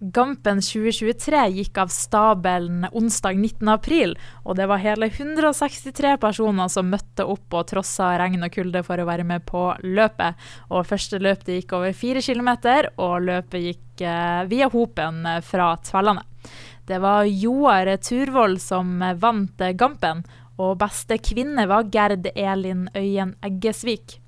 Gampen 2023 gikk av stabelen onsdag 19.4, og det var hele 163 personer som møtte opp og trossa regn og kulde for å være med på løpet. Og første løp gikk over fire km, og løpet gikk eh, via Hopen eh, fra Tvellandet. Det var Joar Turvoll som vant Gampen, og beste kvinne var Gerd Elin Øyen Eggesvik.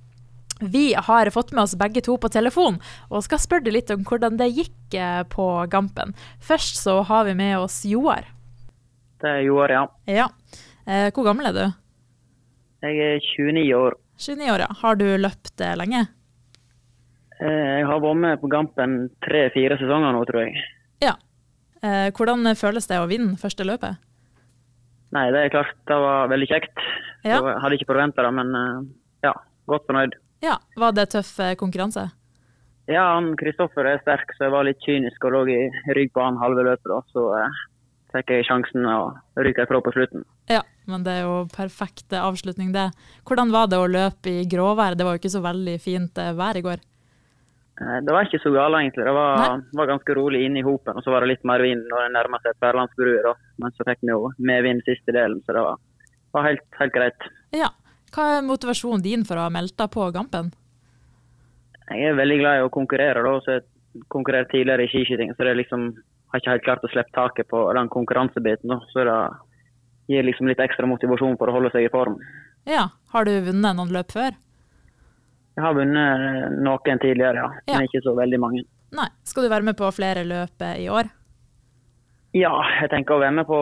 Vi har fått med oss begge to på telefon og skal spørre deg litt om hvordan det gikk eh, på Gampen. Først så har vi med oss Joar. Det er Joar, ja. Ja. Eh, hvor gammel er du? Jeg er 29 år. 29 år, ja. Har du løpt eh, lenge? Jeg har vært med på Gampen tre-fire sesonger nå, tror jeg. Ja. Hvordan føles det å vinne første løpet? Nei, det er klart det var veldig kjekt. Ja. Jeg hadde ikke forventa det, men ja, godt fornøyd. Ja, Var det tøff eh, konkurranse? Ja, han Kristoffer er sterk, så jeg var litt kynisk og lå i rygg på han halve løpet. da, Så eh, fikk jeg sjansen og ryke ifra på slutten. Ja, men det er jo perfekt avslutning, det. Hvordan var det å løpe i gråvær? Det var jo ikke så veldig fint eh, vær i går. Eh, det var ikke så galt, egentlig. Det var, var ganske rolig inne i hopen. Og så var det litt mer vind når det nærma seg Tverlandsbrua. Men så fikk vi jo medvind siste delen, så det var, var helt, helt greit. Ja, hva er motivasjonen din for å ha meldt deg på Gampen? Jeg er veldig glad i å konkurrere. da, så Jeg konkurrerte tidligere i skiskyting, så jeg liksom, har ikke helt klart å slippe taket på den konkurransebiten. Da. Så det gir liksom litt ekstra motivasjon for å holde seg i form. Ja, Har du vunnet noen løp før? Jeg har vunnet noen tidligere, ja. ja. Men ikke så veldig mange. Nei. Skal du være med på flere løp i år? Ja, jeg tenker å være med på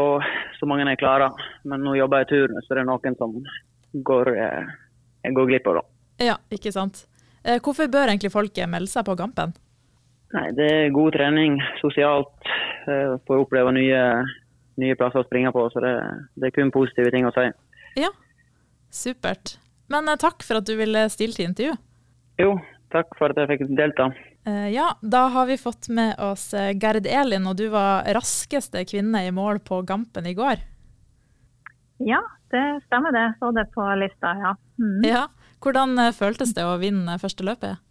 så mange jeg klarer. Men nå jobber jeg i turnus, så det er noen som går, eh, går glipp av. da. Ja, ikke sant. Eh, hvorfor bør egentlig folk melde seg på Gampen? Nei, Det er god trening sosialt. Eh, Får oppleve nye, nye, plasser å springe på. Så det, det, er kun positive ting å si. Ja, supert. Men takk for at du ville stille til intervju. Jo, takk for at jeg fikk delta. Ja, da har vi fått med oss Gerd Elin, og du var raskeste kvinne i mål på Gampen i går. Ja, det stemmer det. Så det på lista, ja. Mm. ja. Hvordan eh, føltes det å vinne første løpet?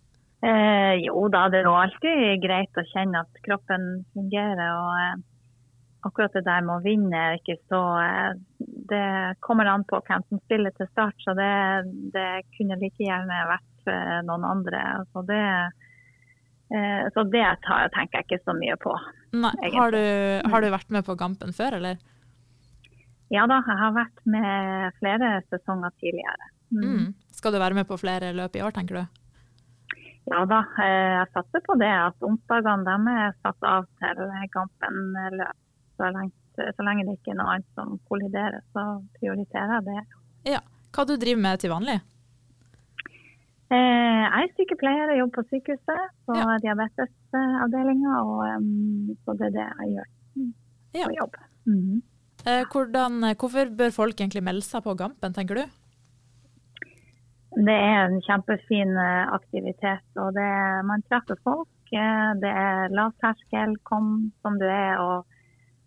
Eh, jo da, det er jo alltid greit å kjenne at kroppen fungerer. og eh, Akkurat det der med å vinne er ikke så eh, Det kommer an på hvem som spiller til start, så det, det kunne like gjerne vært eh, noen andre. Så det, eh, så det tar, tenker jeg ikke så mye på. Nei. Har du, har du vært med på Gampen før, eller? Ja da, jeg har vært med flere sesonger tidligere. Mm. Mm. Skal du være med på flere løp i år, tenker du? Ja da, eh, jeg satser på det. At onsdagene er satt av til Gampen-løp. Så, så, lenge det ikke er noe annet som kolliderer, så prioriterer jeg det. Ja, Hva du driver med til vanlig? Eh, jeg er sykepleier og jobber på sykehuset på ja. diabetesavdelinga. Så det er det jeg gjør på jobb. Mm. Eh, hvordan, eh, hvorfor bør folk egentlig melde seg på Gampen, tenker du? Det er en kjempefin eh, aktivitet. og det, Man treffer folk. Det er lavterskel, kom som du er. og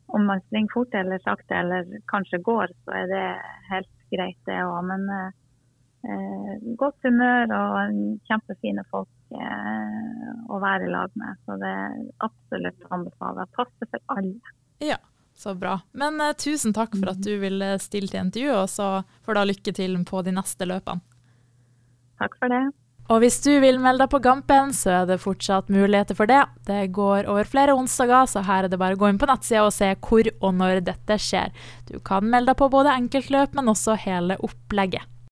Om man springer fort eller sakte eller kanskje går, så er det helt greit det òg. Men eh, godt humør og kjempefine folk eh, å være i lag med. Så det er absolutt anbefaler. Passer for alle. Så bra. Men uh, tusen takk for at du ville stille til intervju, og så får du ha lykke til på de neste løpene. Takk for det. Og hvis du vil melde deg på Gampen, så er det fortsatt muligheter for det. Det går over flere onsdager, så her er det bare å gå inn på nettsida og se hvor og når dette skjer. Du kan melde deg på både enkeltløp, men også hele opplegget.